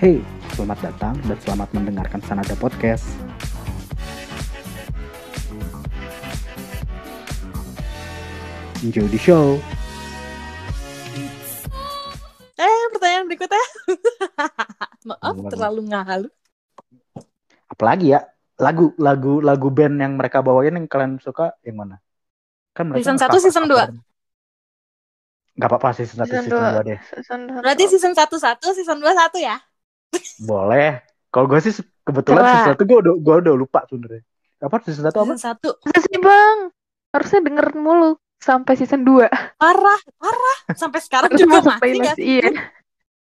Hey, selamat datang dan selamat mendengarkan Sanada Podcast. Enjoy the show. Eh, pertanyaan berikutnya. Maaf, Boleh. terlalu ngalu. Apalagi ya? Lagu lagu lagu band yang mereka bawain yang kalian suka yang mana? Kan mereka Season nge-cover- satu, season dua? cover. Gak apa-apa season 1 Season season dua. 2 deh. Season satu. Berarti season 1 satu, season 2 satu ya? Boleh. Kalau gue sih kebetulan Coba. season 1 gue udah gue udah lupa sebenarnya. Apa season 1 apa? Season 1. Masa sih bang? Harusnya dengerin mulu sampai season 2 Parah, parah. Sampai sekarang Harusnya juga masuk masih playlist. gak sih? Iya.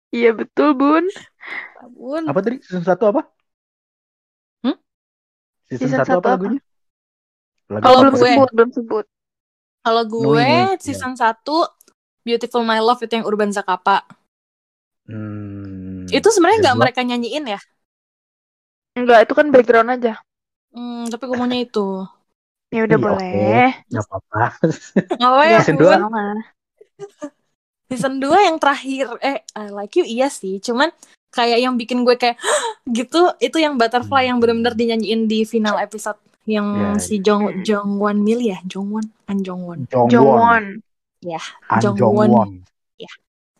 Iya betul bun. Ampun. Apa tadi? Season 1 apa? Hmm? Season, Season 1 satu apa apa? lagunya? Lagu Kalau Oh, belum sebut, belum sebut. Kalau gue ini, season 1 Beautiful My Love itu yang Urban Zakapa. Hmm. Itu sebenarnya nggak Kedua. mereka nyanyiin ya? Enggak, itu kan background aja. Hmm, tapi gue maunya itu. Ya udah Iya, boleh. Gak apa-apa. Oh ya, Season Nggak dua? season 2 yang terakhir eh I like you iya sih cuman kayak yang bikin gue kayak gitu itu yang butterfly yang benar-benar dinyanyiin di final episode yang Ya, si Jong Jongwon Mil ya Jongwon An Jongwon Jongwon. Jongwon. An Jongwon. Jongwon.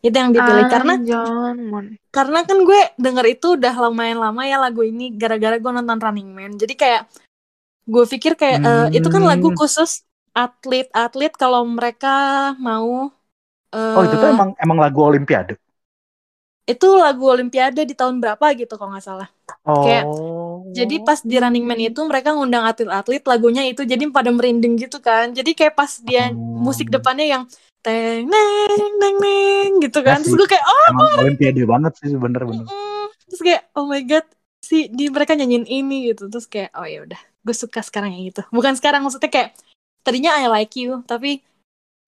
Itu yang dipilih karena Ah, Jongwon. karena kan gue denger itu udah lumayan lama ya lagu ini gara-gara gue nonton Running Man jadi kayak gue pikir kayak eh, itu kan lagu Hmm. khusus atlet-atlet kalau mereka mau eh, Oh itu tuh emang emang lagu Olimpiade. itu lagu Olimpiade di tahun berapa gitu kalau nggak salah Oh. Kayak, Jadi pas di Running Man itu mereka ngundang atlet-atlet lagunya itu jadi pada merinding gitu kan. Jadi kayak pas dia Oh. musik depannya yang teng neng neng neng gitu kan. Ya Terus gue kayak oh emang Olimpiade banget sih bener-bener. terus kayak oh my god si di mereka nyanyiin ini gitu. Terus kayak oh ya udah gue suka sekarang yang itu. Bukan sekarang maksudnya kayak tadinya I like you tapi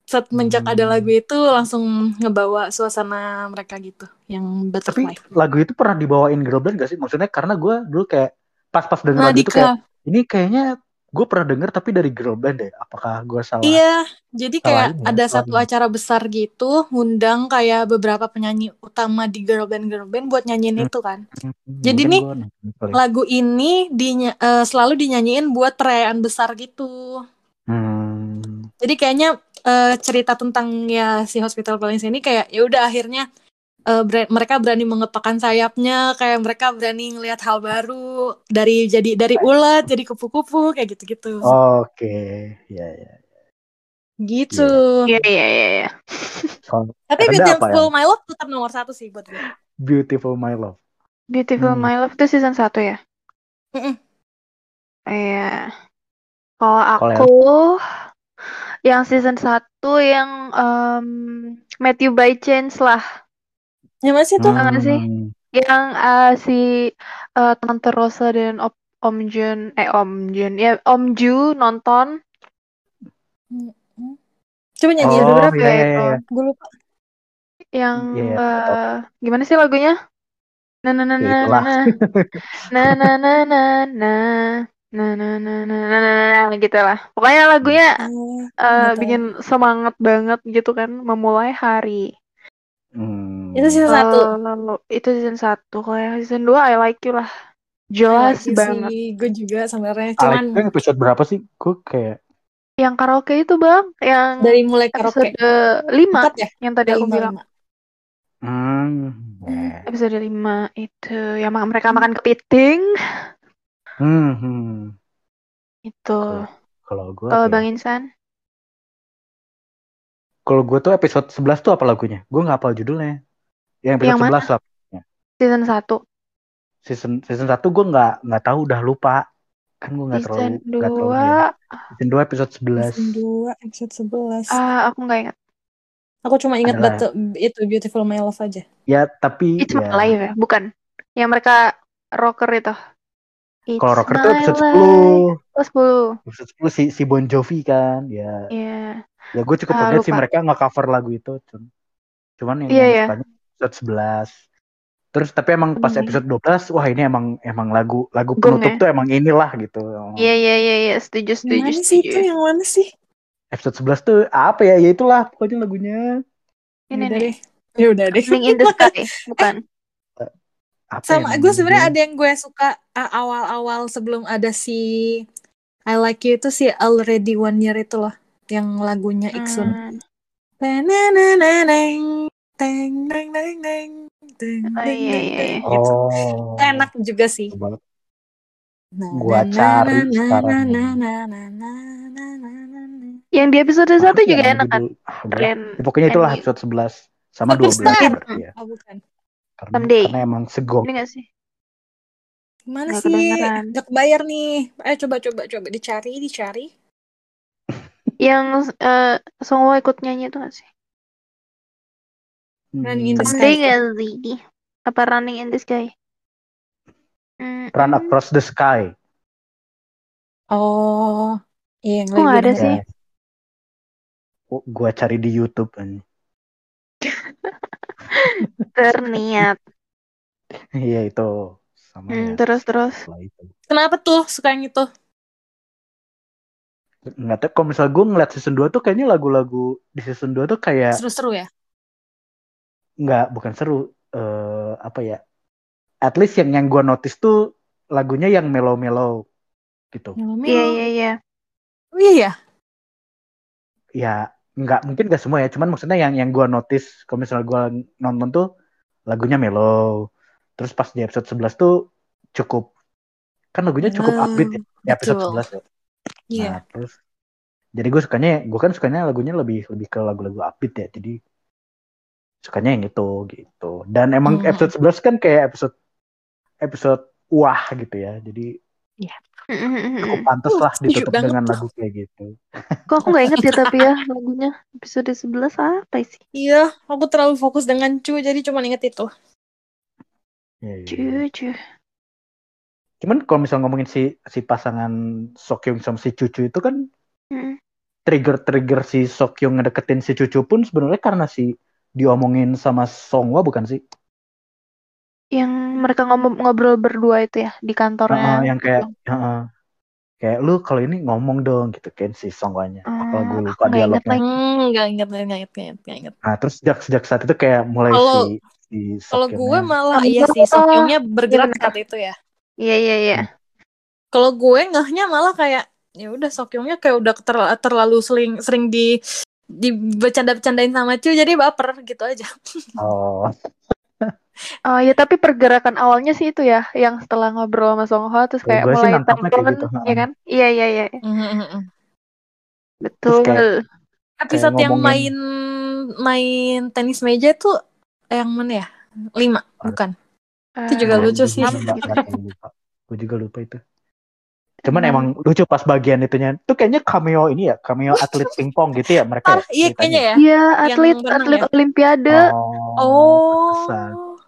semenjak ada Hmm. lagu itu langsung ngebawa suasana mereka gitu yang Tapi butterfly. lagu itu pernah dibawain girl band gak sih? Maksudnya karena gue dulu kayak pas-pas denger Nah, lagu itu kayak ini kayaknya gue pernah denger tapi dari girl band deh. Apakah gue salah? Iya, jadi kayak ini ya, ada salah satu ini. acara besar gitu, ngundang kayak beberapa penyanyi utama di girl band girl band buat nyanyiin Hmm. itu kan. Hmm, Jadi mungkin nih, gua kali. Lagu ini dinya- eh, selalu dinyanyiin buat perayaan besar gitu. Hmm. Jadi kayaknya eh, cerita tentang ya si Hospital Playlist ini kayak ya udah akhirnya eh, ber- mereka berani mengepakkan sayapnya, kayak mereka berani ngelihat hal baru dari jadi dari ulat jadi kupu-kupu kayak gitu-gitu. Oke, ya ya. Gitu. Iya iya iya. iya. Kalau Tapi Beautiful My Love tetap nomor satu sih buat gue. Beautiful My Love. Beautiful Hmm. My Love itu season 1 ya? Iya. Kalau Kalau aku yang season 1 yang em, Matthew by Chance lah. Ya masih tuh. Nggak sih? Yang eh, si eh, Tante Rosa dan Op- Om Jun eh Om Jun ya Om Ju nonton Coba nyanyi Oh, dulu. berapa iya, ya iya, itu? iya. Gue lupa. yang Iya, iya, eh, gimana sih lagunya? Na na na Ya, na na na na na na na na na na na na na na gitu lah. Pokoknya lagunya Eh, eh, tahu. bikin semangat banget gitu kan memulai hari. Hmm. Itu season satu. Lalu itu season 1. Kalau yang season 2 I like you lah. Jelas banget. Gue juga sebenarnya Alex cuman itu yang episode berapa sih? Gue kayak Yang karaoke itu, Bang, yang dari mulai karaoke episode 5 empat ya. yang tadi Dari aku lima, bilang. lima. hmm. Episode 5 itu yang mereka makan kepiting hmm, hmm. itu. Kalau gue Kalau Bang Insan kalau gue tuh episode 11 tuh apa lagunya? Gue nggak hafal judulnya. Yang episode Yang mana? 11 lah. season 1. Season season 1 gue nggak nggak tahu udah lupa. Kan gue nggak terlalu Season nggak terlalu 2 dia. Season 2 episode 11. Season 2 episode 11. ah aku nggak ingat. Aku cuma ingat Adalah- batu, itu Beautiful My Love aja. Ya tapi It's My ya, Life ya, bukan. Yang mereka rocker itu. Kalau rocker tuh My episode Life. 10. Oh, 10. Episode 10 si si Bon Jovi kan. Ya Iya. Ya gue cukup Ah, kaget sih mereka nggak cover lagu itu. Cuman, cuman yang, yang iya. sukanya episode 11. Terus tapi emang pas Iya. episode 12 wah ini emang emang lagu lagu Gong penutup ya? tuh emang inilah gitu. Iya iya iya iya, setuju Yang setuju mana sih itu? Yang mana sih? Episode 11 tuh apa ya? Ya itulah pokoknya lagunya. Ini nih. deh. Ya udah deh. Living in the Sky, bukan. Apa Sama ya gue sebenarnya ada yang gue suka uh, awal-awal sebelum ada si I Like You itu si Already One Year itu loh yang lagunya Iksun. Hmm. Teng, teng, teng, teng, teng, Oh, teng, iya, teng, iya, teng, iya. Oh. Enak juga sih. Gua cari sekarang. Yang di episode satu juga enak kan? udah. Pokoknya itulah episode 11 sama 12 Superstar. berarti ya. Oh bukan. Karena, Someday. karena emang segong. Ini gak sih? Gimana Nggak sih? Gak kebayar nih. Ayo coba coba coba dicari dicari. Yang eh Songwo ikut nyanyi itu gak sih? Running in the Hmm, Sky. Gak sih? Apa Running in the Sky? Hmm, Run Across the Sky. Oh, iya yang Kok nggak lagi ada denger. sih? Ya. Oh, gua cari di YouTube kan. Terniat. Iya itu sama Hmm, ya. terus terus. Setelah itu. Kenapa tuh suka yang itu? Nggak tahu kalau misal gue ngeliat season 2 tuh kayaknya lagu-lagu di season 2 tuh kayak Seru-seru ya? nggak bukan seru eh apa ya at least yang yang gue notice tuh lagunya yang mellow-mellow gitu. Iya iya iya. Oh, iya ya? ya nggak mungkin gak semua ya cuman maksudnya yang yang gue notice kalau misalnya gue nonton tuh lagunya mellow terus pas di episode 11 tuh cukup kan lagunya cukup Hmm, upbeat ya di episode betul. 11 ya Iya. Nah, terus jadi gue sukanya gue kan sukanya lagunya lebih lebih ke lagu-lagu upbeat ya. Jadi sukanya yang itu gitu. Dan emang Hmm. episode 11 kan kayak episode episode wah gitu ya. Jadi cukup pantas lah ditutup dengan tuh. lagu kayak gitu. Kok aku gak inget ya tapi ya lagunya episode 11 apa sih? Iya, aku terlalu fokus dengan Cu, jadi cuma inget itu. Iya, iya. Cuman kalau misal ngomongin si si pasangan Sokyung sama si Cucu itu kan Hmm. trigger-trigger si Sokyung ngedeketin si Cucu pun sebenarnya karena si diomongin sama Songwa bukan sih? Yang mereka ngobrol berdua itu ya di kantornya. Heeh, yang kayak heeh. kayak lu kalau ini ngomong dong gitu kan si Songwanya. Apa Hmm, gue aku lupa nggak inget dialognya. lagi. Hmm, nggak inget, nggak inget, nggak inget, nggak inget. Nah terus sejak sejak saat itu kayak mulai Kalau- si si Kalau gue malah iya sih, Sokyungnya bergerak saat itu ya. Iya iya iya. Kalau gue ngehnya malah kayak ya udah Sokyungnya kayak udah ter- terlalu sering sering di di bercanda-bercandain sama Cu jadi baper gitu aja. oh Oh ya tapi pergerakan awalnya sih itu ya yang setelah ngobrol sama Song Ho terus Ya, kayak sih mulai kayak turn gitu, ya kan? Iya iya iya betul. kayak- Episode yang main main tenis meja tuh yang mana ya? Lima, bukan? Itu juga lucu sih. gitu. Gue juga lupa itu. Cuman Hmm. emang lucu pas bagian itunya. Tuh kayaknya cameo ini ya, cameo atlet pingpong gitu ya mereka. Ah, iya kayaknya ya. Iya atlet atlet ya? Olimpiade. Oh. Oh.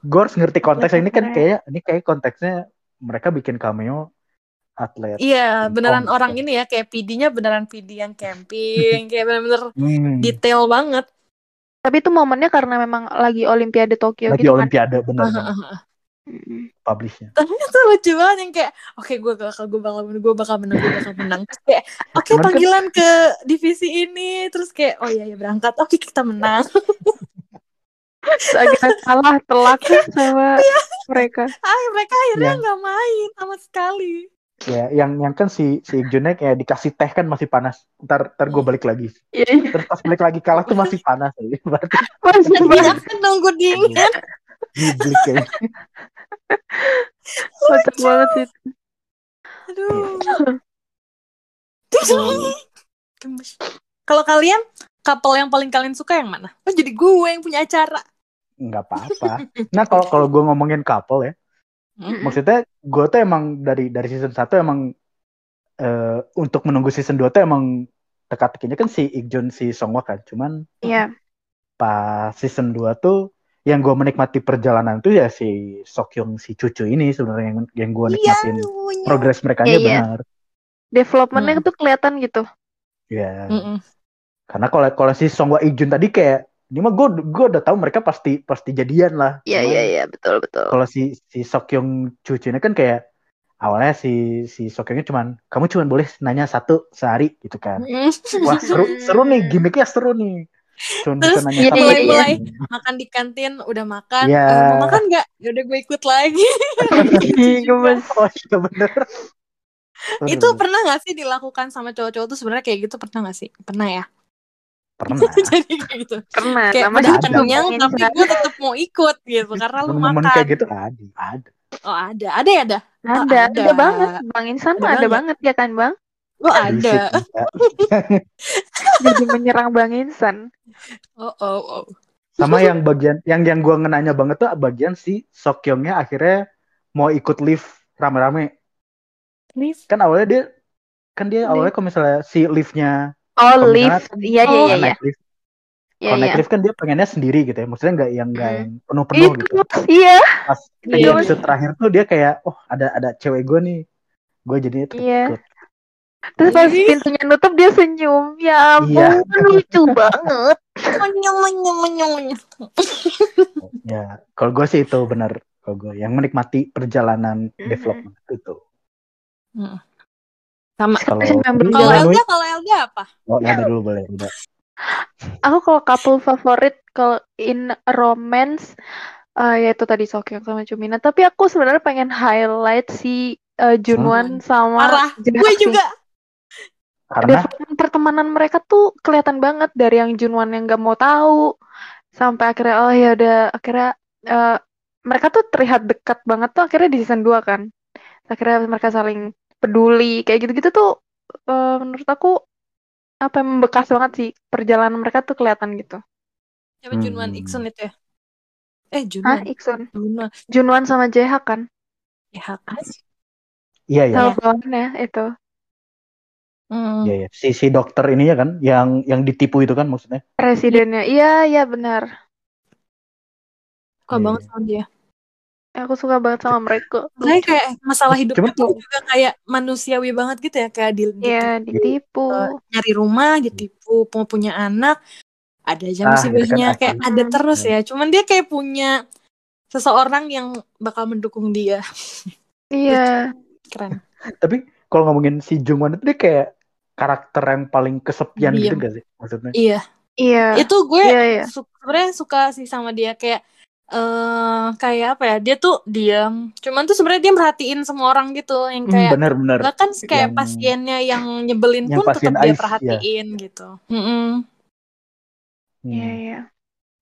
Gue harus ngerti konteksnya ini kan kayak ini kayak konteksnya mereka bikin cameo atlet. Iya, beneran Pingpong orang gitu. ini ya kayak PD-nya beneran PD yang camping, kayak bener-bener Hmm. detail banget. Tapi itu momennya karena memang lagi Olimpiade Tokyo Lagi gitu kan. olimpiade bener bener Mm. Publishnya. Ternyata lucu banget yang kayak oke gue bakal gue bakal gue bakal menang gue bakal menang terus kayak oke kan- panggilan ke divisi ini terus kayak oh iya ya berangkat oke kita menang akhirnya kalah telak sama mereka. ah mereka akhirnya Yang- nggak main sama sekali Ya, yang yang kan si si Junnya kayak dikasih teh kan masih panas. Ntar ntar gue balik lagi. Iya iya. Terus pas balik lagi kalah tuh masih panas. Berarti Masih akan nunggu dingin giblik kayaknya. kocak banget sih. aduh Gemes. kalau kalian couple yang paling kalian suka yang mana oh jadi gue yang punya acara nggak apa-apa. Nah kalau kalau gue ngomongin couple ya, Mm-mm. maksudnya gue tuh emang dari dari season 1 emang eh, untuk menunggu season 2 tuh emang teka-tekinya kan si Ikjun si Songwa kan. Cuman Iya. pas season 2 tuh yang gue menikmati perjalanan tuh ya si Sokyung si Cucu ini sebenarnya yang yang gue nikmatin progres mereka Iya, iya. benar. Developmentnya Hmm. tuh kelihatan gitu. Ya. Mm-mm. Karena kalau kalau si Songwa Ikjun tadi kayak ini mah gue gue udah tahu mereka pasti pasti jadian lah. Iya iya iya betul betul. Kalau si si Sokyung Cucu ini kan kayak awalnya si si Sokyungnya cuman kamu cuman boleh nanya satu sehari gitu kan. Wah seru seru nih gimmicknya seru nih. Cuma Terus nanya dia. mulai makan di kantin udah makan Iya. eh, mau makan nggak ya udah gue ikut lagi gemes. Oh iya bener. Itu pernah nggak sih dilakukan sama cowok-cowok tuh sebenarnya kayak gitu pernah nggak sih pernah ya pernah. jadi kayak gitu Pernah. kayak sama udah kenyang tapi gue tetap mau ikut gitu karena lu makan kayak gitu ada. Ada. oh ada ada ya ada ada, ada. ada banget. Bang Insan Ada ada banget. banget ya kan, Bang? Oh ada. Jadi menyerang Bang Insan. oh oh oh Sama yang bagian yang yang gua ngenanya banget tuh bagian si Sokyongnya akhirnya mau ikut lift rame-rame. Lift. Kan awalnya dia kan dia Lift. awalnya kalau misalnya si liftnya Oh, kalau lift. Iya, iya, Oh, iya, iya. naik lift, Iya, kalau naik iya. lift kan dia pengennya sendiri gitu ya. Maksudnya nggak yang nggak Hmm. yang penuh-penuh Itu, gitu. iya. Pas di Iya, episode terakhir tuh dia kayak oh ada ada cewek gue nih. Gue jadinya tuh Iya. ikut. Terus pas Ih. pintunya nutup dia senyum. Ya Iya. ampun, lucu banget. Menyong, menyong, menyong, menyong. Ya, kalau gue sih itu benar. Kalau gue yang menikmati perjalanan Mhm. development itu. sama Kalau Nui kalau Elda apa Oh, ya dulu boleh. Udah. Aku kalau couple favorit kalau in romance eh yaitu tadi Sokyong sama Chumina. Tapi aku sebenarnya pengen highlight si eh, Junwan sama parah gue juga Karena Development pertemanan mereka tuh kelihatan banget dari yang Junwan yang gak mau tahu sampai akhirnya oh ya udah akhirnya eh, mereka tuh terlihat dekat banget tuh akhirnya di season 2 kan. Akhirnya mereka saling peduli kayak gitu-gitu tuh eh, menurut aku apa yang membekas banget sih perjalanan mereka tuh kelihatan gitu. siapa Junwan Hmm. Iksun itu ya eh Ah, Junwan Iksun. Junwan Junwan sama Hak kan? ya kan iya ya, Sama bawahannya itu. Hmm. iya ya. Si si dokter ini ya kan yang yang ditipu itu kan maksudnya. Presidennya. Iya, iya benar. suka Iya, banget iya. sama dia Aku suka banget sama mereka. Makanya kayak masalah Cuman tuh tuh- juga kayak manusiawi banget gitu ya kayak di, Iya, ditipu. eh, nyari rumah ditipu mau punya anak ada aja Ah, musibahnya itu kan kayak ada terus ya cuman dia kayak punya seseorang yang bakal mendukung dia Iya. keren Tapi kalau ngomongin si Jungwon itu dia kayak karakter yang paling kesepian Diem. gitu gak sih maksudnya? iya Iya. itu gue Iya, iya. su- sebenarnya suka sih sama dia kayak eh kayak apa ya dia tuh diam cuman tuh sebenarnya dia merhatiin semua orang gitu yang Hmm, kayak benar-benar. bahkan kayak Yang- pasiennya yang nyebelin yang pun tetap dia ya. perhatiin gitu Mm-mm. Iya, Hmm. iya.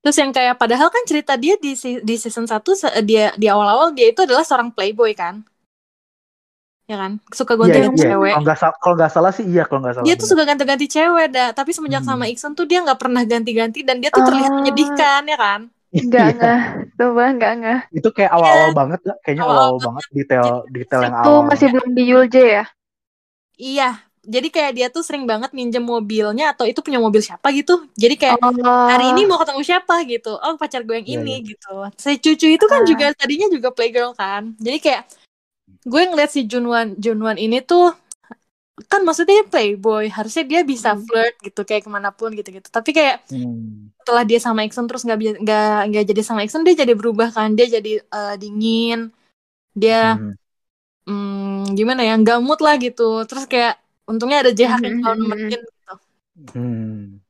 terus yang kayak padahal kan cerita dia di si- di season 1 dia di awal-awal dia itu adalah seorang playboy kan ya kan suka gonta-ganti iya. cewek Kalau nggak salah, kalau nggak salah sih iya kalau nggak salah. dia tuh suka ganti-ganti cewek dah tapi semenjak Hmm. sama Iksan tuh dia nggak pernah ganti-ganti dan dia tuh terlihat Oh. menyedihkan ya kan Enggak, Iya. enggak. Coba enggak, enggak. Itu kayak awal-awal banget ya, kayaknya Awal-awal banget detail detail yang Itu awal. masih belum di Yulje ya? iya jadi kayak dia tuh sering banget minjem mobilnya atau itu punya mobil siapa gitu jadi kayak Oh. hari ini mau ketemu siapa gitu oh pacar gue yang Iya, ini gitu saya cucu itu kan Ah. juga tadinya juga playgirl kan jadi kayak gue ngeliat si Junwan Junwan ini tuh kan maksudnya playboy harusnya dia bisa Hmm. flirt gitu kayak ke mana pun gitu gitu tapi kayak Hmm. setelah dia sama Iksun terus nggak nggak nggak jadi sama Iksun dia jadi berubah kan dia jadi eh, dingin dia Hmm. hmm, gimana ya nggak mood lah gitu terus kayak untungnya ada Jehak yang selalu Mhm. nemenin gitu Hmm.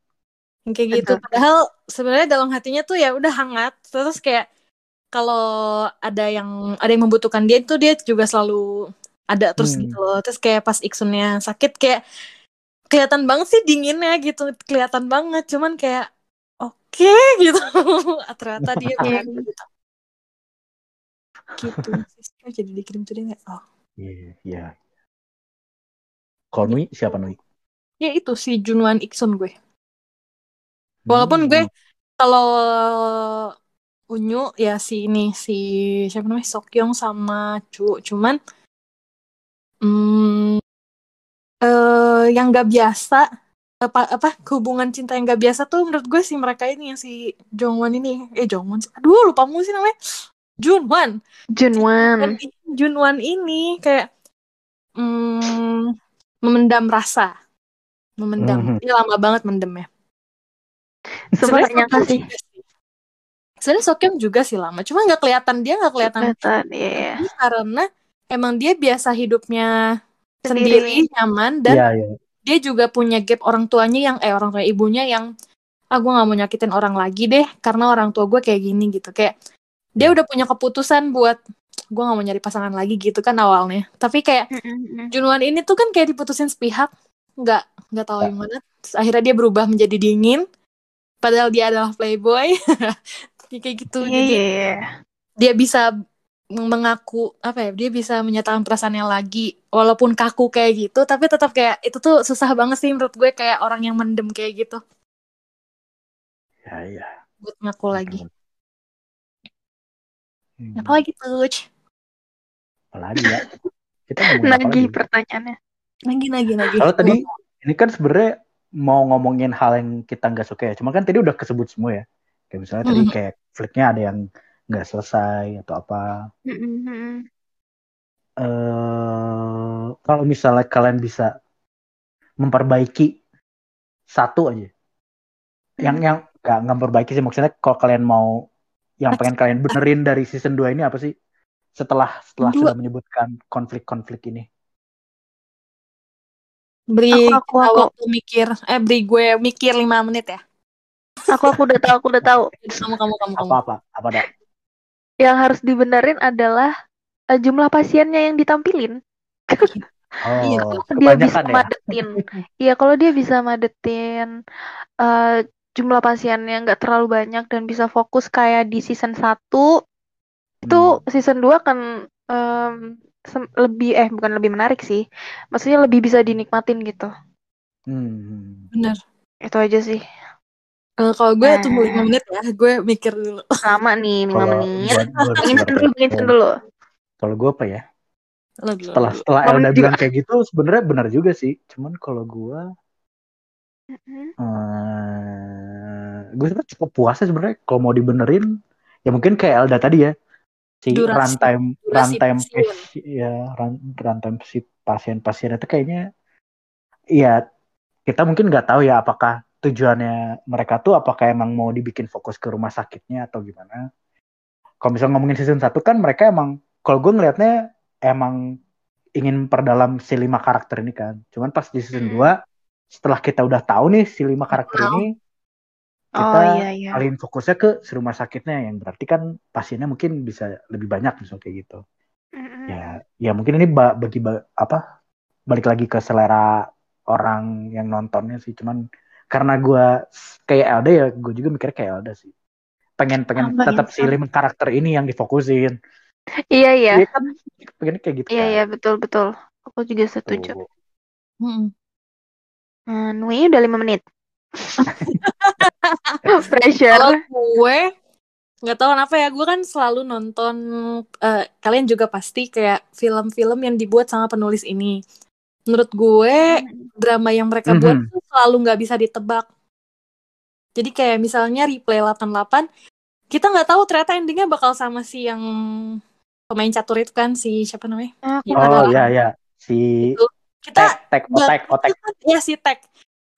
Yang kayak gitu padahal sebenarnya dalam hatinya tuh ya udah hangat terus kayak kalau ada yang ada yang membutuhkan dia itu dia juga selalu ada terus Hmm. gitu loh terus kayak pas Iksunnya sakit kayak kelihatan banget sih dinginnya gitu kelihatan banget cuman kayak oke gitu ternyata dia Iya. benar gitu gitu jadi dikirim tuh dia kayak, oh Iya. Kalau Nui siapa Nui? ya itu si Junwan Iksun gue Walaupun gue Hmm. kalau Unyu ya si ini si siapa namanya Sokyong sama Chu cuman hmm, eh yang gak biasa apa apa hubungan cinta yang gak biasa tuh menurut gue sih mereka ini yang si Jongwon ini eh Jongwon sih. aduh lupa mulu sih namanya Junwan Junwan. Junwan ini kayak hmm, memendam rasa memendam Mhm. dia lama banget mendem ya Sebenarnya sih. Sebenarnya Sokyong juga sih lama, cuma nggak kelihatan dia nggak kelihatan Kelihatan, iya. Ini karena emang dia biasa hidupnya Sendiri. sendiri, nyaman dan Iya, iya. dia juga punya gap orang tuanya yang eh orang tua ibunya yang ah gue nggak mau nyakitin orang lagi deh karena orang tua gue kayak gini gitu kayak dia Hmm. udah punya keputusan buat gue nggak mau nyari pasangan lagi gitu kan awalnya tapi kayak Junwan ini tuh kan kayak diputusin sepihak nggak nggak tahu Ya. yang mana Terus akhirnya dia berubah menjadi dingin padahal dia adalah playboy kayak gitu Iya, jadi iya, iya. dia bisa mengaku apa ya dia bisa menyatakan perasaannya lagi walaupun kaku kayak gitu tapi tetap kayak itu tuh susah banget sih menurut gue kayak orang yang mendem kayak gitu Ya, iya. buat ngaku lagi Hmm. apa lagi tuh Apalagi ya. Kita Nagih pertanyaannya. lagi lagi lagi Kalau tadi ini kan sebenarnya mau ngomongin hal yang kita nggak suka ya. Cuma kan tadi udah kesebut semua ya. Kayak misalnya tadi Mhm. kayak flicknya ada yang nggak selesai atau apa. Eh kalau misalnya kalian bisa memperbaiki satu aja, yang Hmm. yang nggak nggak memperbaiki sih maksudnya kalau kalian mau yang pengen kalian benerin dari season 2 ini apa sih? Setelah setelah Dua. sudah menyebutkan konflik-konflik ini. beri Aku- aku- aku. waktu mikir eh beri gue mikir lima menit ya Aku aku udah tahu, aku udah tahu. kamu kamu kamu kamu Apa apa apa dah? Yang harus dibenerin adalah eh, jumlah pasiennya yang ditampilin. Oh, Iya, Dia bisa kebanyakan ya. madetin. Iya, kalau dia bisa madetin eh, jumlah pasiennya nggak terlalu banyak dan bisa fokus kayak di season 1 itu Hmm. season 2 kan em, sem- lebih eh bukan lebih menarik sih. Maksudnya lebih bisa dinikmatin gitu. Hmm. bener Itu aja sih. Eh, kalau gue Nah. tunggu lima menit ya gue mikir dulu Lama nih 5 Kalau menit. berpikir. dulu, menginsan dulu. Kalau gue apa ya? Lo dulu, Setelah setelah Elda juga. bilang kayak gitu, sebenarnya benar juga sih. Cuman kalau gue, Mm-mm. eh gue sebenarnya cukup puas sih sebenarnya. Kalau mau dibenerin, ya mungkin kayak Elda tadi ya. Si Durasi- runtime durasi runtime pasien. pasi- ya run, runtime si pasien-pasien itu kayaknya, ya kita mungkin nggak tahu ya apakah tujuannya mereka tuh apakah emang mau dibikin fokus ke rumah sakitnya atau gimana. Kalau misalnya ngomongin season 1 kan mereka emang kalau gue ngelihatnya emang ingin perdalam si lima karakter ini kan. Cuman pas di season Hmm. 2 setelah kita udah tahu nih si lima karakter Tahu. ini Oh kita iya iya. kalian fokusnya ke si rumah sakitnya yang berarti kan pasiennya mungkin bisa lebih banyak misalnya kayak gitu. Mm-mm. Ya, ya mungkin ini ba- bagi ba- apa balik lagi ke selera orang yang nontonnya sih. Cuman karena gue kayak Elda ya, gue juga mikirnya kayak Elda sih. Pengen pengen Sama tetap si insan. lima karakter ini yang difokusin. Iya iya. Iya kan, pengen kayak gitu Iya kan. iya betul betul. Aku juga setuju. Tuh. Mm-mm. Hmm, Nui udah lima menit. Kalau Pressure. gue nggak tahu kenapa ya gue kan selalu nonton eh, kalian juga pasti kayak film-film yang dibuat sama penulis ini menurut gue drama yang mereka buat Mhm. tuh selalu nggak bisa ditebak. Jadi kayak misalnya replay 88 kita nggak tahu ternyata endingnya bakal sama si yang pemain catur itu kan si siapa namanya? Ya, nggak Oh tahu. ya ya si Itu. kita tek tek otek otek. kita kan- ya si Tek.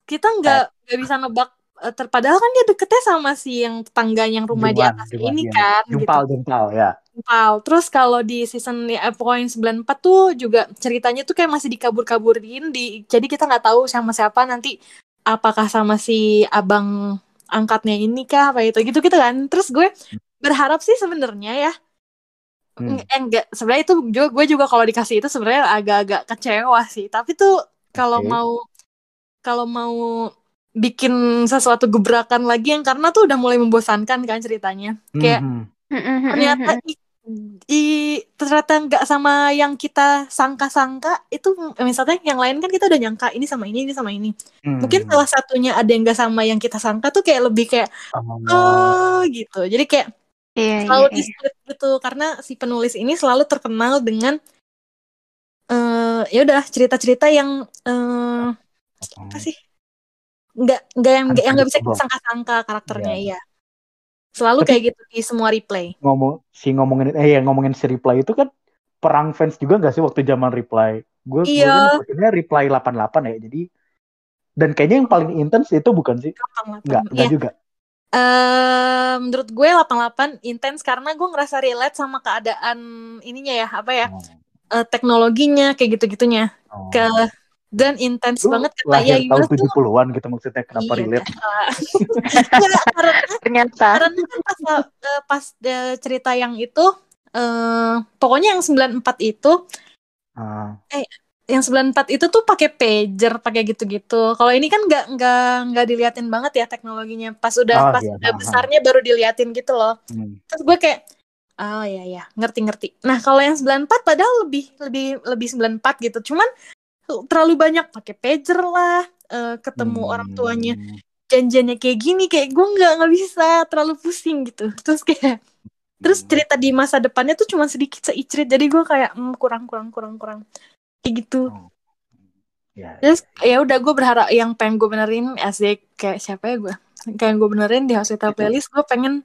Kita nggak nggak bisa nebak eh, ter- padahal kan dia deketnya sama si yang tetangga yang rumah di atas ini iya. kan jumpal gitu jumpal ya. Jumpal. terus kalau di season ya, poin 94 tuh juga ceritanya tuh kayak masih dikabur-kaburin di jadi kita nggak tahu sama siapa nanti apakah sama si abang angkatnya ini kah apa itu gitu gitu kan terus gue berharap sih sebenarnya ya Hmm. eh, enggak sebenarnya itu juga gue juga kalau dikasih itu sebenarnya agak-agak kecewa sih tapi tuh kalau Oke. mau kalau mau bikin sesuatu gebrakan lagi yang karena tuh udah mulai membosankan kan ceritanya kayak Mhm. ternyata i, i- ternyata nggak sama yang kita sangka-sangka itu misalnya yang lain kan kita udah nyangka ini sama ini ini sama ini Hmm. mungkin salah satunya ada yang nggak sama yang kita sangka tuh kayak lebih kayak Oh. oh gitu jadi kayak Iya iya. selalu di iya. split gitu karena si penulis ini selalu terkenal dengan eh ya udah cerita-cerita yang eh apa sih nggak nggak yang nggak yang nggak bisa kita sangka-sangka karakternya Iya. iya selalu Tapi- kayak gitu di semua replay ngomong si ngomongin eh yang ngomongin si reply itu kan perang fans juga gak sih waktu zaman reply gue Iya. kan reply 88 ya jadi dan kayaknya yang paling intens itu bukan sih nggak nggak Iya. juga Eh, menurut gue 88 intens karena gue ngerasa relate sama keadaan ininya ya apa ya Oh, eh, teknologinya kayak gitu-gitunya oh. ke dan intens banget kata ya lahir tahun gimana tuh 70-an gitu maksudnya kenapa Iya, relate? Nggak, karena Ternyata. karena kan pas, eh, pas eh, cerita yang itu eh pokoknya yang 94 itu Ah, yang 94 itu tuh pakai pager pakai gitu-gitu kalau ini kan nggak nggak nggak diliatin banget ya teknologinya pas udah Oh, pas iya, udah paham. besarnya baru diliatin gitu loh hmm. terus gue kayak oh ya ya ngerti-ngerti nah kalau yang 94 padahal lebih lebih lebih 94 gitu cuman terlalu banyak pakai pager lah eh, ketemu orang tuanya Hmm. janjiannya kayak gini kayak gue nggak nggak bisa terlalu pusing gitu terus kayak terus Hmm. cerita di masa depannya tuh cuma sedikit seicrit jadi gue kayak hmm, kurang kurang kurang kurang kayak gitu Oh. Ya, terus ya udah gue berharap yang pengen gue benerin asik kayak siapa ya gue kayak gue benerin di hospital Itu. playlist gue pengen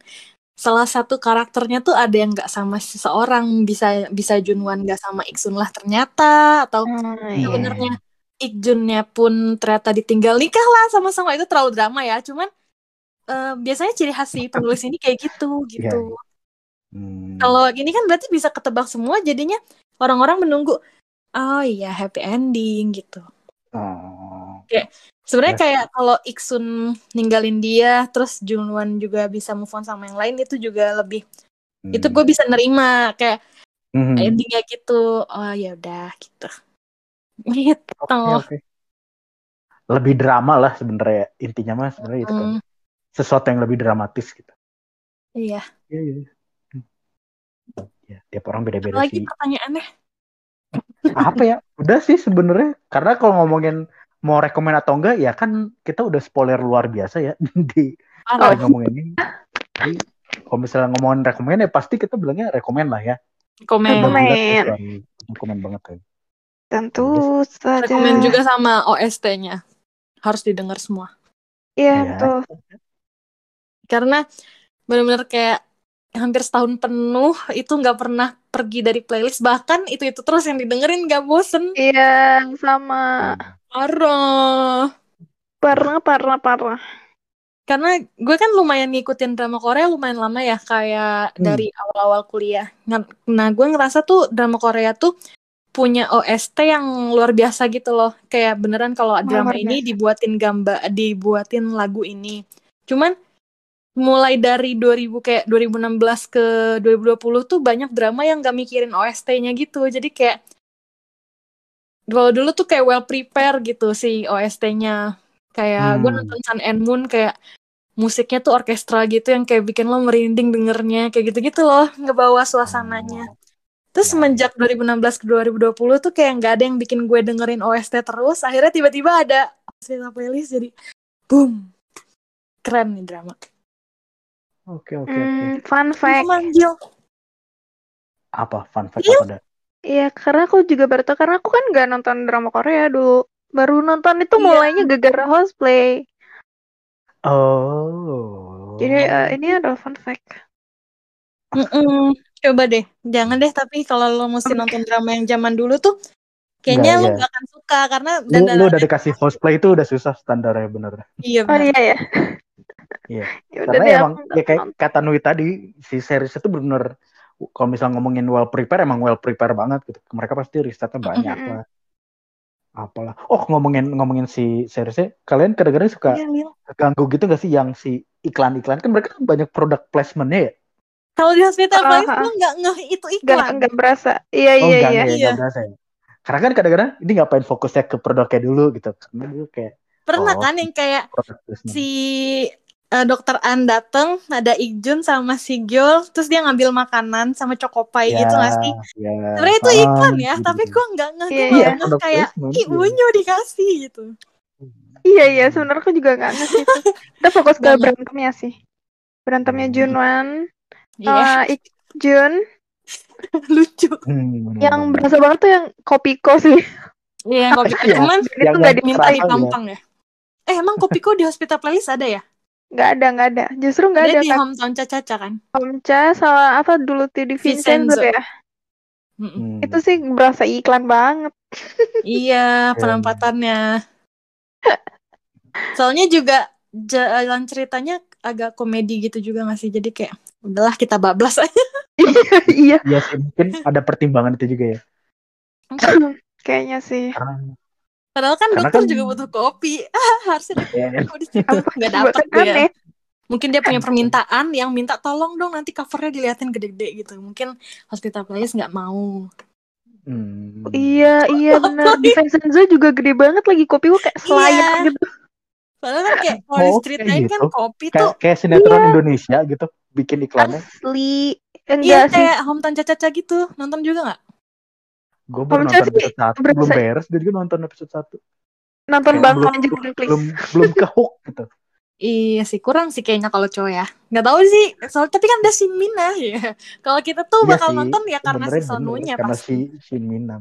salah satu karakternya tuh ada yang nggak sama seseorang bisa bisa Junwan nggak sama Iksun lah ternyata atau Hmm, Iya. iya. sebenarnya Ikjunnya pun ternyata ditinggal nikah lah sama-sama itu terlalu drama ya cuman eh, biasanya ciri khas si penulis ini kayak gitu gitu Hmm. kalau gini kan berarti bisa ketebak semua jadinya orang-orang menunggu oh iya happy ending gitu Oh. Sebenarnya Yes. kayak kalau Iksun ninggalin dia terus Junwan juga bisa move on sama yang lain itu juga lebih Hmm. itu gue bisa nerima kayak Hmm. endingnya gitu oh ya udah gitu gitu Oke, oke. Lebih drama lah sebenarnya intinya mah sebenarnya itu kan. Hmm, Sesuatu yang lebih dramatis gitu. iya Iya, iya. Hmm. Ya, tiap orang beda-beda lagi sih. pertanyaannya Apa ya? Udah sih sebenarnya. Karena kalau ngomongin mau rekomen atau enggak ya kan kita udah spoiler luar biasa ya di Parah. di ngomongin ini. Jadi, kalau misalnya ngomongin rekomen ya pasti kita bilangnya rekomen lah ya. komen Rekomen. Udah jelas ya, soal rekomen banget kan. Tentu saja. rekomen juga sama OST-nya harus didengar semua Iya, Iya. betul. karena benar-benar kayak hampir setahun penuh itu nggak pernah pergi dari playlist bahkan itu itu terus yang didengerin nggak bosen Iya, sama. Parah Parah, parah, parah. karena gue kan lumayan ngikutin drama Korea lumayan lama ya kayak Hmm. dari awal-awal kuliah nah gue ngerasa tuh drama Korea tuh punya OST yang luar biasa gitu loh kayak beneran kalau drama ini biasa. dibuatin gambar dibuatin lagu ini cuman mulai dari 2000 kayak 2016 ke 2020 tuh banyak drama yang gak mikirin OST-nya gitu jadi kayak kalau dulu tuh kayak well prepare gitu si OST-nya kayak gue Hmm. nonton Sun and Moon kayak musiknya tuh orkestra gitu yang kayak bikin lo merinding dengernya kayak gitu-gitu loh ngebawa suasananya terus Ya. semenjak 2016 ke 2020 tuh kayak nggak ada yang bikin gue dengerin OST terus akhirnya tiba-tiba ada Hospital playlist jadi boom keren nih drama Oke, oke, oke. Hmm, fun fact. manggil Apa fun fact Iya. apa ada? Iya, karena aku juga baru tahu karena aku kan nggak nonton drama Korea dulu. Baru nonton itu Iya. mulainya gara-gara cosplay. Oh. Jadi eh, ini adalah fun fact. Mm-mm. coba deh jangan deh tapi kalau lo mesti nonton drama yang zaman dulu tuh kayaknya Nggak, lo iya. gak akan suka karena lu, dan lu udah dikasih cosplay itu udah susah standarnya bener. iya Oh benar iya ya. Iya. Ya udah Karena deh emang ya kayak nonton. kata Nui tadi si series itu bener kalau misalnya ngomongin well prepare emang well prepare banget gitu. Mereka pasti risetnya banyak Mm-mm. lah. Apalah. Oh ngomongin ngomongin si seriesnya, kalian kadang-kadang suka Iya, Lil. ganggu gitu gak sih yang si iklan-iklan kan mereka banyak produk placementnya ya? kalau di hospital playlist ah. lo nggak ngeh itu iklan nggak berasa. Iya Oh iya enggak, iya. enggak, Iya. berasa ya. Karena kan kadang-kadang ini ngapain fokusnya ke produknya dulu gitu. Karena dulu kayak pernah Oh. kan yang kayak si eh, dokter An dateng ada Ikjun sama si Gyul terus dia ngambil makanan sama Chocopai gitu gak sih Ya, sebenarnya itu iklan ya gitu. tapi gue nggak Iya, iya. ngeh Product kayak ih unyu dikasih gitu Iya iya, sebenarnya aku juga nggak ngerti itu. Kita fokus ke Nggak ngerti. berantemnya sih. Berantemnya. Junwan, iya eh Ikjun, lucu Hmm, yang berasa banget tuh yang Kopiko sih. iya kopi Iya. cuman Itu nggak yang di minta Terasa ditampang ya eh emang kopiko di hospital playlist ada ya nggak ada nggak ada. Justru nggak ada ada di kan. hometown caca kan Omcha sama apa dulu tuh di Vincenzo Vincenzo. ya. Mm-mm. Hmm. Itu sih berasa iklan banget. iya penampatannya soalnya juga jalan ceritanya agak komedi gitu juga gak sih jadi kayak udahlah kita bablas aja iya, Iya sih, mungkin ada pertimbangan itu juga ya. kayaknya sih. Karena Padahal kan Karena dokter kan- juga butuh kopi. Ah, harusnya Ya, kopi di situ. Nggak gue. aneh. Mungkin dia punya permintaan yang minta tolong dong nanti covernya diliatin gede-gede gitu. Mungkin Hospital Playlist nggak mau. Hmm. Iya, iya benar. Di Vincenzo juga gede banget lagi kopi gua kayak selayar Iya. gitu. Padahal kan kayak kalau Oh, diceritain kayak kan gitu. kopi Kayak tuh kayak sinetron Indonesia gitu, bikin iklannya. Asli. iya Enggak sih. kayak Hometown Caca-Caca gitu. Nonton juga nggak? Gue baru Om nonton Ceci episode satu, berasa- belum beres, gue juga nonton episode satu. Nonton Kayak Bang belum- aja please. Belum belum ke hook gitu. Iya sih kurang sih kayaknya kalau cowok ya. Nggak tahu sih. Soal tapi kan ada Shin Mina ya. Kalau kita tuh Iya bakal sih, nonton ya karena si Sonunya karena pasti. si Shin Mina.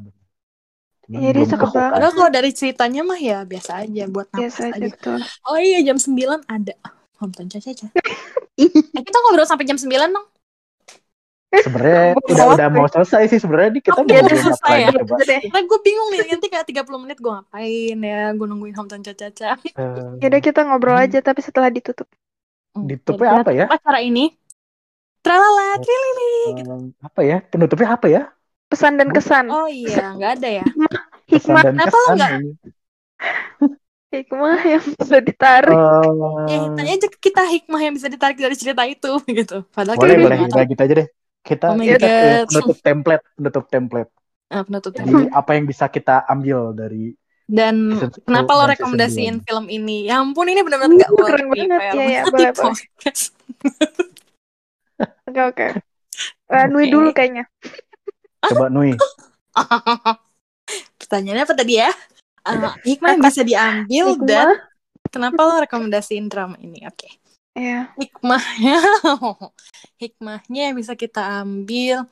Iya, dia belum hook banget. Padahal kalau dari ceritanya mah ya biasa aja buat napas Biasa aja betul. Oh iya jam 9 ada Hometown Caca-Caca. eh, kita ngobrol sampai jam 9 dong. Sebenarnya udah apa? udah mau selesai sih sebenarnya nih kita Oh, mau udah apa selesai ya? Nah gue bingung nih nanti kayak 30 menit gue ngapain ya. Gue nungguin Hometown Caca-Caca. Eh, Yaudah kita ngobrol Hmm. aja tapi setelah ditutup. Ditutupnya Jadi apa ya? acara ini. Tralala, trilili. gitu. eh, apa ya? Penutupnya apa ya? Pesan dan kesan. Oh iya, nggak ada ya. Hikmah, kenapa lo nggak- hikmah yang bisa ditarik. Eh, Eh, tanya aja kita hikmah yang bisa ditarik dari cerita itu gitu. Padahal boleh kita boleh kita gitu aja deh. Kita Oh kita eh, God. penutup template, penutup template. Ah, penutup Jadi template. apa yang bisa kita ambil dari Dan season kenapa lo rekomendasiin film ini? Ya ampun ini benar-benar Uh, nggak worth keren banget. Iya, iya, banget boleh, boleh. Oke oke. Eh, Nui dulu kayaknya. Coba Nui. Pertanyaannya apa tadi ya? Ah, hikmah yang bisa diambil dan kenapa lo rekomendasiin drama ini? Oke. Iya. hikmahnya hikmahnya yang bisa kita ambil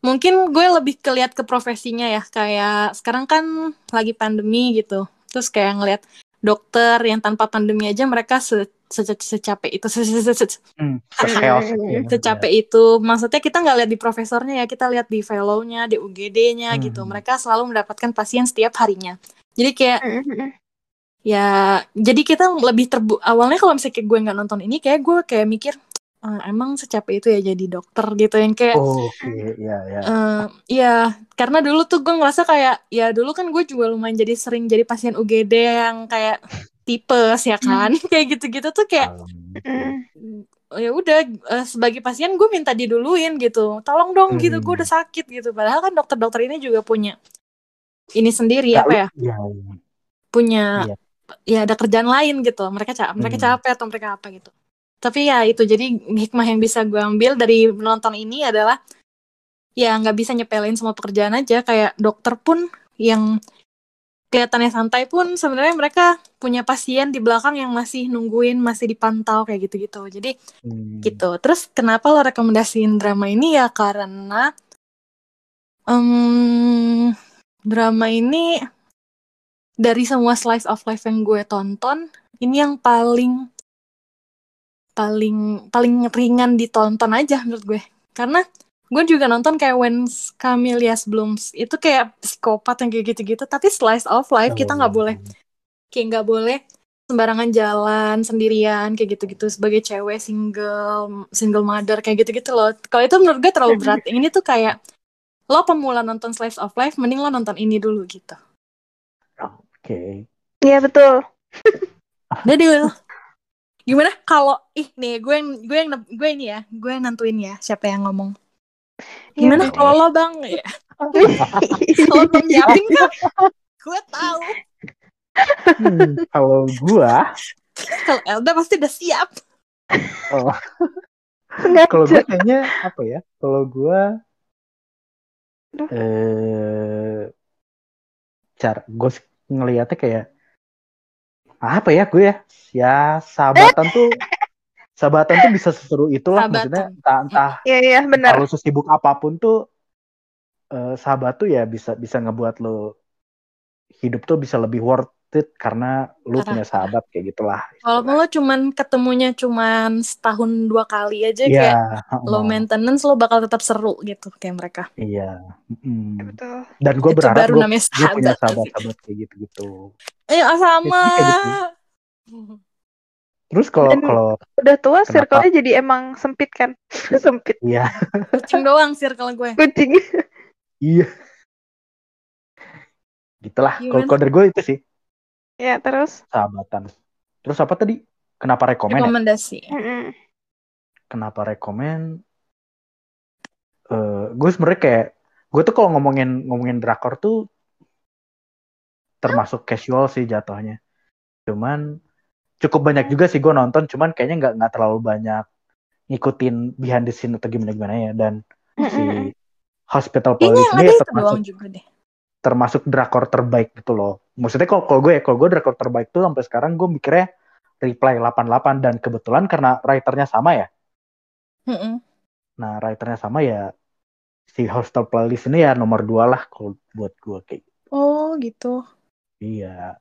mungkin gue lebih keliat ke profesinya ya kayak sekarang kan lagi pandemi gitu terus kayak ngeliat dokter yang tanpa pandemi aja mereka se se- secapek itu se- se- se- se- Hmm, chaos itu ya. secapek itu maksudnya kita nggak lihat di profesornya ya kita lihat di fellownya di UGD-nya Hmm. gitu mereka selalu mendapatkan pasien setiap harinya jadi kayak. Ya jadi kita lebih terbu awalnya kalau misalnya kayak gue nggak nonton ini kayak gue kayak mikir "Ah, emang secapek itu ya jadi dokter gitu yang kayak Oh, Oke, ya ya. eh, ya karena dulu tuh gue ngerasa kayak ya dulu kan gue juga lumayan jadi sering jadi pasien UGD yang kayak tipes ya kan kayak gitu-gitu tuh kayak Mm. ya udah eh, sebagai pasien gue minta diduluin gitu tolong dong gitu gue Hmm. udah sakit gitu padahal kan dokter-dokter ini juga punya ini sendiri Nggak apa ya lu- ya, ya. punya Iya. Ya ada kerjaan lain gitu. Mereka ca mereka Hmm. capek atau mereka apa gitu. Tapi ya itu jadi hikmah yang bisa gue ambil dari menonton ini adalah ya nggak bisa nyepelin semua pekerjaan aja. Kayak dokter pun yang kelihatannya santai pun sebenarnya mereka punya pasien di belakang yang masih nungguin masih dipantau kayak gitu-gitu. Jadi Hmm. gitu. Terus kenapa lo rekomendasiin drama ini? Ya karena em, drama ini dari semua slice of life yang gue tonton ini yang paling paling paling ringan ditonton aja menurut gue. Karena gue juga nonton kayak When Camellias Blooms. Itu kayak psikopat yang kayak gitu-gitu tapi slice of life kita nggak boleh kayak nggak boleh sembarangan jalan sendirian kayak gitu-gitu. Sebagai cewek single single mother kayak gitu-gitu loh. Kalau itu menurut gue terlalu berat. Ini tuh kayak lo pemula nonton slice of life mending lo nonton ini dulu gitu Oke. Iya betul. deal. Gimana? Kalau ih nih gue yang gue yang gue ini ya gue yang nentuin ya siapa yang ngomong. Iya, gimana betul. kalau lo bang? Ya. Kalau bang kan gue tahu. Hmm, kalau gua, kalau Elda pasti udah siap. Oh, kalau gua kayaknya apa ya? Kalau gua Aduh. eh cara gue ngelihatnya kayak apa ya gue ya? Ya sahabatan tuh sahabatan tuh bisa seseru itulah Sahabatan. maksudnya entah entah Iya iya benar. kalau sesibuk apa pun tuh eh, sahabat tuh ya bisa bisa ngebuat lo hidup tuh bisa lebih worth it karena lu Parah, punya sahabat kayak gitulah. Walaupun lo cuman ketemunya cuman setahun dua kali aja Iya, kayak heeh, low maintenance lo bakal tetap seru gitu kayak mereka. iya. mm. Betul. Dan gue berharap baru gue namanya gue punya sahabat. sahabat-sahabat kayak gitu-gitu. Eh sama. Kayak gitu. Terus kalau kalau Udah tua circle-nya jadi emang sempit kan? sempit. iya Kucing doang circle gue. Kucing. iya Gitulah. Kalau Gimana? kalau dari gue itu sih Ya, terus? sahabatan. Terus apa tadi? Kenapa rekomen ya? Rekomendasi. Mm-mm. Kenapa rekomen? Eh, gue sebenarnya kayak gue tuh kalau ngomongin ngomongin drakor tuh termasuk casual sih jatuhnya. Cuman cukup banyak juga sih gue nonton, cuman kayaknya nggak nggak terlalu banyak ngikutin behind the scene atau gimana gimana ya. Dan si. Hospital Police ini termasuk juga deh. termasuk drakor terbaik gitu loh. Maksudnya kalau kalau gue ya, kalau gue drakor terbaik tuh sampai sekarang gue mikirnya Reply 88 dan kebetulan karena writernya sama ya. Mm-mm. Nah, writernya sama ya si Hostel Playlist ini ya nomor dua lah kalau buat gue kayak gitu. Oh gitu. Iya.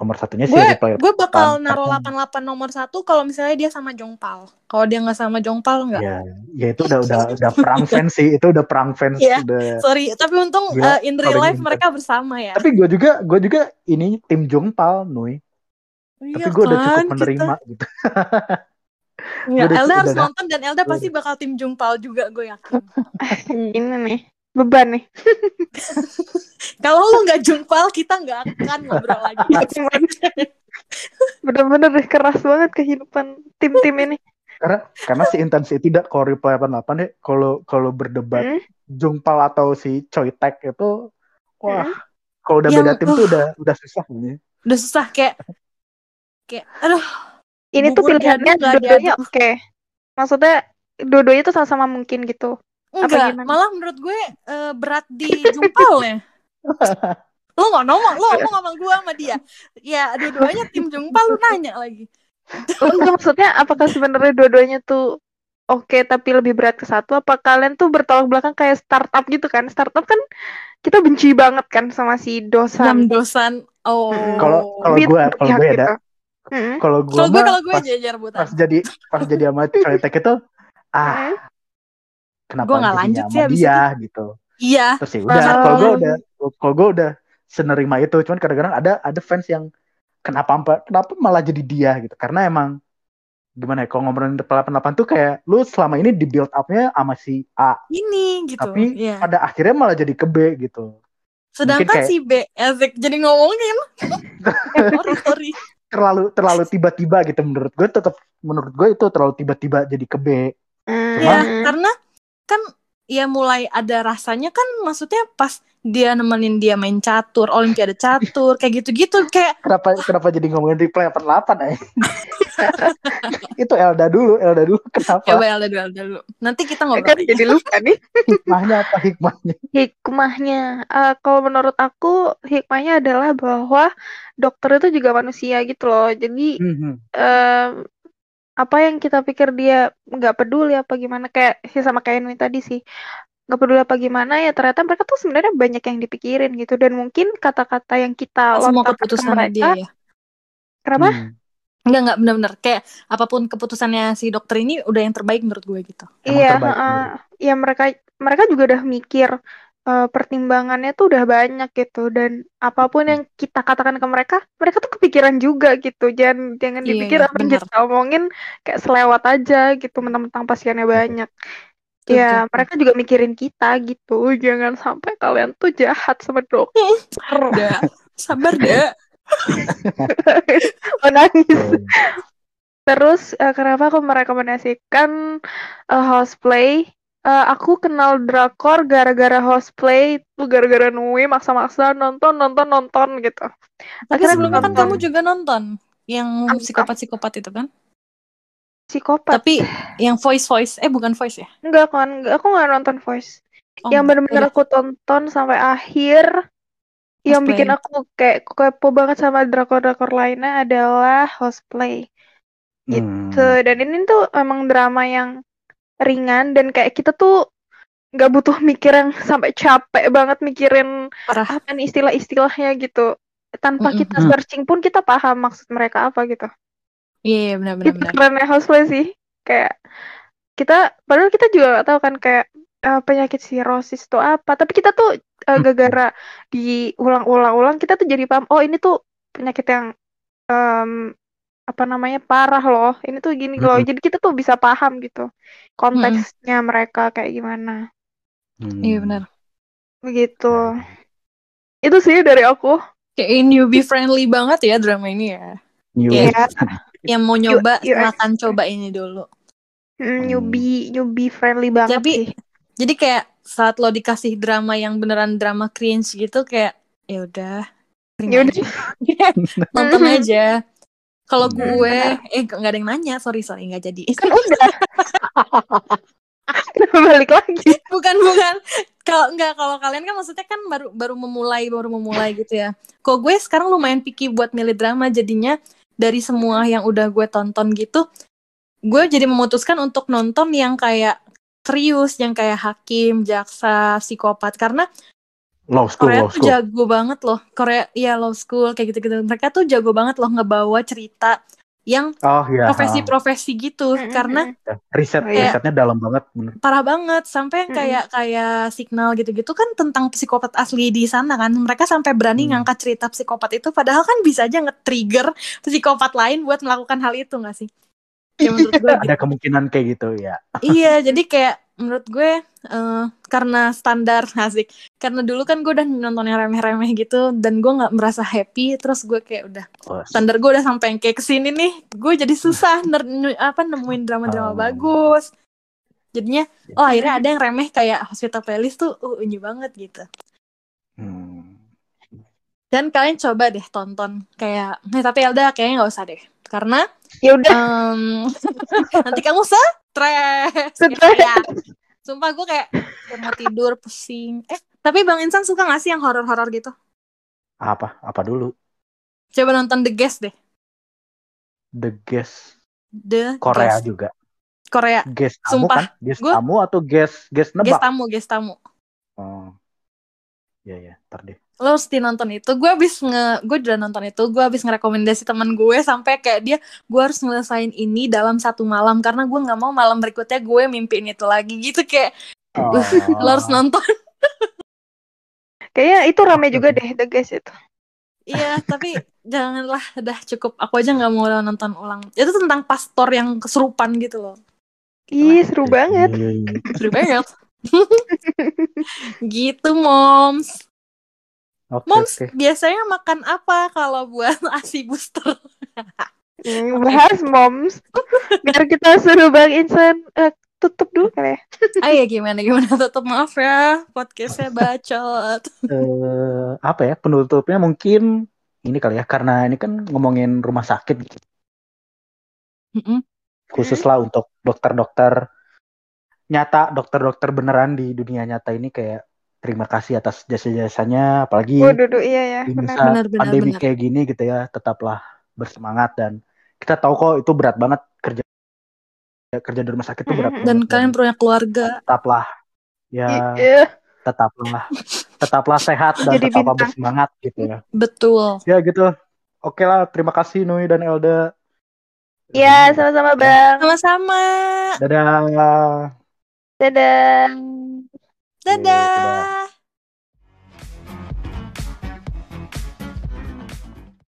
Nomor satunya sih Gue Reply gue bakal 88, naruh karena- 88 nomor satu kalau misalnya dia sama Jongpal. Kalau dia nggak sama Jongpal nggak. Ya, ya itu udah udah udah perang fans sih, itu udah perang fans Iya. udah. Sorry, tapi untung Gila, uh, in real life mereka bersama ya. Tapi gue juga gue juga ini tim Jongpal, Nui. Iya Tapi gue udah cukup kan, menerima gitu. Kita. Ya, Gua udah- Elda harus nonton dan Elda pasti bakal tim Jongpal juga gue yakin. Gini nih. Beban nih. Kalau lu nggak Jongpal, kita nggak akan ngobrol lagi. Bener-bener deh keras banget kehidupan tim-tim ini. Karena karena si intens itu tidak kalau Reply 88 ya kalau kalau berdebat Hmm? Jungpal atau si Choi Taek itu wah Hmm? kalau udah Yang- beda tim tuh udah udah susah ini. Udah susah kayak kayak aduh Ini tuh pilihannya dua-duanya oke. Maksudnya dua-duanya tuh sama-sama mungkin gitu. Enggak, malah menurut gue eh, berat di Jongpal ya. Lo nggak ngomong, lo ngomong sama gue sama dia. Ya, dua-duanya tim Jongpal lu nanya lagi. Oh, enggak maksudnya apakah sebenarnya dua-duanya tuh oke tapi lebih berat ke satu apa kalian tuh bertolak belakang kayak startup gitu kan startup kan kita benci banget kan sama si Enam dosan dosan. Oh. Kalau- kalau gue- kalau gue ada-. Mm-mm. Kalau gue Kalau gue kalau jajar buta. pas jadi pas jadi Choi Taek itu ah. Kenapa nggak jadinya lanjut sih abis dia gitu. Iya. Terus ya udah kalau gue udah kalau gue udah senerima itu cuman kadang-kadang ada ada fans yang kenapa apa- kenapa malah jadi dia gitu karena emang gimana ya kalau ngomongin 88 tuh kayak lu selama ini di build up-nya sama si A Ini gitu. tapi Iya. pada akhirnya malah jadi ke B gitu Sedangkan kayak- si B Ezik jadi ngomongin. sorry, sorry. terlalu terlalu tiba-tiba gitu menurut gue tetap menurut gue itu terlalu tiba-tiba jadi ke B Mm. Ya, Cuman- karena kan ya mulai ada rasanya kan maksudnya pas dia nemenin dia main catur, olimpiade catur, kayak gitu-gitu kayak kenapa kenapa jadi ngomongin replay 88 eh itu Elda dulu Elda dulu kenapa coba Elda dulu, Elda dulu. Nanti kita ngobrol. kan jadi lupa nih hikmahnya apa hikmahnya hikmahnya eh, kalau menurut aku hikmahnya adalah bahwa dokter itu juga manusia gitu loh jadi Mhm. em, apa yang kita pikir dia nggak peduli apa gimana kayak sih sama kayak Nui tadi sih nggak peduli apa gimana ya ternyata mereka tuh sebenarnya banyak yang dipikirin gitu dan mungkin kata-kata yang kita semua lontarkan ke keputusannya mereka dia ya. kenapa Hmm. Enggak, enggak benar-benar kayak apa pun keputusannya si dokter ini udah yang terbaik menurut gue gitu. Emang iya dulu. ya mereka mereka juga udah mikir eh, pertimbangannya tuh udah banyak gitu. Dan apa pun yang kita katakan ke mereka mereka tuh kepikiran juga gitu. Jangan jangan Iya, dipikir iya, apa yang kita omongin kayak selewat aja gitu mentang-mentang pasiennya banyak. Betul, ya betul. mereka juga mikirin kita gitu. Jangan sampai kalian tuh jahat sama dokter. Udah, sabar deh. nangis Tuh. terus eh, kenapa aku merekomendasikan eh, hostplay Eh, aku kenal drakor gara-gara hostplay itu gara-gara Nui maksa-maksa nonton nonton nonton gitu Tapi Akhirnya sebelumnya kan nonton. kamu juga nonton yang psikopat-psikopat itu kan? psikopat Tapi yang voice voice, eh bukan voice ya? enggak kan enggak, aku nggak nonton voice Oh, yang benar-benar Udah. aku tonton sampai akhir yang Hostplay. bikin aku kayak kepo banget sama drakor-drakor lainnya adalah hostplay Hmm. gitu dan ini tuh emang drama yang ringan dan kayak kita tuh nggak butuh mikir yang sampai capek banget mikirin Parah. apa nih istilah-istilahnya gitu tanpa Mm-mm. kita searching pun kita paham maksud mereka apa gitu Iya, iya, benar-benar. itu kerennya hostplay sih kayak kita padahal kita juga nggak tahu kan kayak eh, penyakit sirosis itu apa tapi kita tuh eh, gara-gara diulang-ulang-ulang kita tuh jadi paham oh ini tuh penyakit yang em, apa namanya parah loh ini tuh gini loh Mm-mm. jadi kita tuh bisa paham gitu konteksnya mereka kayak gimana Hmm. Iya benar. begitu Itu sih dari aku. Kayak newbie friendly banget ya drama ini ya. Iya. Yang mau nyoba silakan coba ini dulu. Hmm, newbie newbie friendly banget Tapi- sih. Jadi kayak saat lo dikasih drama yang beneran drama cringe gitu kayak ya udah aja. nonton aja. Kalau Hmm. gue eh nggak ada yang nanya, sorry sorry nggak jadi. Kan udah. Balik lagi? bukan bukan kalau nggak kalau kalian kan maksudnya kan baru baru memulai baru memulai gitu ya kok gue sekarang lumayan picky buat milih drama jadinya dari semua yang udah gue tonton gitu gue jadi memutuskan untuk nonton yang kayak serius yang kayak hakim jaksa psikopat karena Law school, Korea law tuh school. jago banget loh Korea ya law school kayak gitu-gitu mereka tuh jago banget loh ngebawa cerita yang Oh iya. profesi-profesi gitu Mm-mm. karena ha. Riset, Oh, iya. risetnya dalam banget. bener. parah banget sampai yang kayak kayak signal gitu-gitu kan tentang psikopat asli di sana kan mereka sampai berani Hmm. ngangkat cerita psikopat itu padahal kan bisa aja nge-trigger psikopat lain buat melakukan hal itu gak sih ya menurut gue gitu. Ada kemungkinan kayak gitu ya. iya jadi kayak menurut gue eh, karena standar asik karena dulu kan gue udah nonton yang remeh-remeh gitu dan gue nggak merasa happy terus gue kayak udah Oh, standar gue udah sampai yang kayak ke sini nih gue jadi susah ner- apa nemuin drama-drama Oh. bagus jadinya oh akhirnya ada yang remeh kayak hospital playlist tuh uh, unyu banget gitu hmm. dan kalian coba deh tonton kayak eh, tapi Elda kayaknya nggak usah deh karena Ya udah. em, nanti kamu stres Stres. kayak sumpah gue kayak mau tidur pusing eh tapi Bang Insan suka gak sih yang horor-horor gitu Apa? Apa dulu? coba nonton The Guest deh The guest The Korea Guest. juga. Korea Guest tamu Sumpah, kan? Guest gua- tamu atau guest guest guest nebak? tamu guest tamu Oh. Ya ya, ntar deh. Lo mesti nonton itu. Gue abis nge gue udah nonton itu gue abis ngerekomendasi teman gue sampai kayak dia gue harus ngelesain ini dalam satu malam karena gue nggak mau malam berikutnya gue mimpiin itu lagi gitu kayak Oh. lo harus nonton. Kayaknya itu rame juga deh The Guys itu. iya tapi janganlah udah cukup. Aku aja nggak mau nonton ulang. Itu tentang pastor yang kesurupan gitu loh. Ih, seru banget. seru banget. Gitu moms Oke, moms oke. biasanya makan apa kalau buat asi booster Hmm, bahas moms. Biar kita suruh Bang Insan eh, tutup dulu kali ya. ah ya gimana gimana tetap maaf ya podcastnya bacot Eh, apa ya penutupnya mungkin ini kali ya karena ini kan ngomongin rumah sakit gitu. Mm-mm. khusus lah untuk dokter-dokter nyata dokter-dokter beneran di dunia nyata ini kayak terima kasih atas jasa-jasanya apalagi Waduh, duh, iya ya. di Benar. masa Benar, benar, pandemi benar. kayak gini gitu ya tetaplah bersemangat dan kita tahu kok itu berat banget kerja kerja di rumah sakit itu berat dan banget kalian punya keluarga tetaplah ya Iya. tetaplah tetaplah sehat dan Jadi tetaplah bintang. bersemangat gitu ya betul ya gitu oke lah terima kasih Nui dan Elda Iya, sama-sama Bang. sama-sama dadah Dadah. Dadah. Iya, dadah.